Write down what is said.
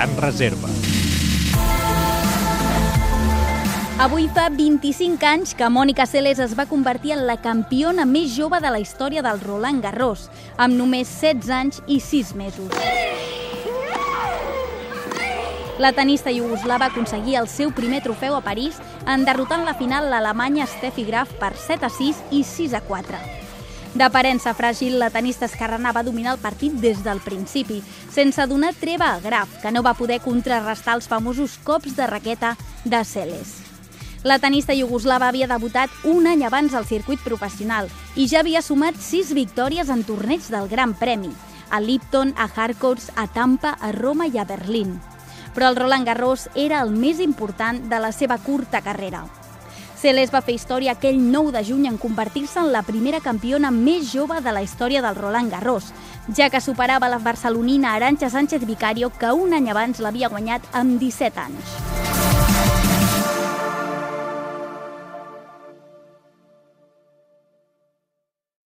gran reserva. Avui fa 25 anys que Mònica Seles es va convertir en la campiona més jove de la història del Roland Garros, amb només 16 anys i 6 mesos. La tenista iugoslava aconseguia el seu primer trofeu a París en derrotant la final l'alemanya Steffi Graf per 7 a 6 i 6 a 4. D'aparença fràgil, la tenista esquerrana va dominar el partit des del principi, sense donar treva a Graf, que no va poder contrarrestar els famosos cops de raqueta de Celes. La tenista iugoslava havia debutat un any abans al circuit professional i ja havia sumat sis victòries en torneigs del Gran Premi, a Lipton, a Harcourts, a Tampa, a Roma i a Berlín. Però el Roland Garros era el més important de la seva curta carrera. Celes va fer història aquell 9 de juny en convertir-se en la primera campiona més jove de la història del Roland Garros, ja que superava la barcelonina Aranxa Sánchez Vicario, que un any abans l'havia guanyat amb 17 anys.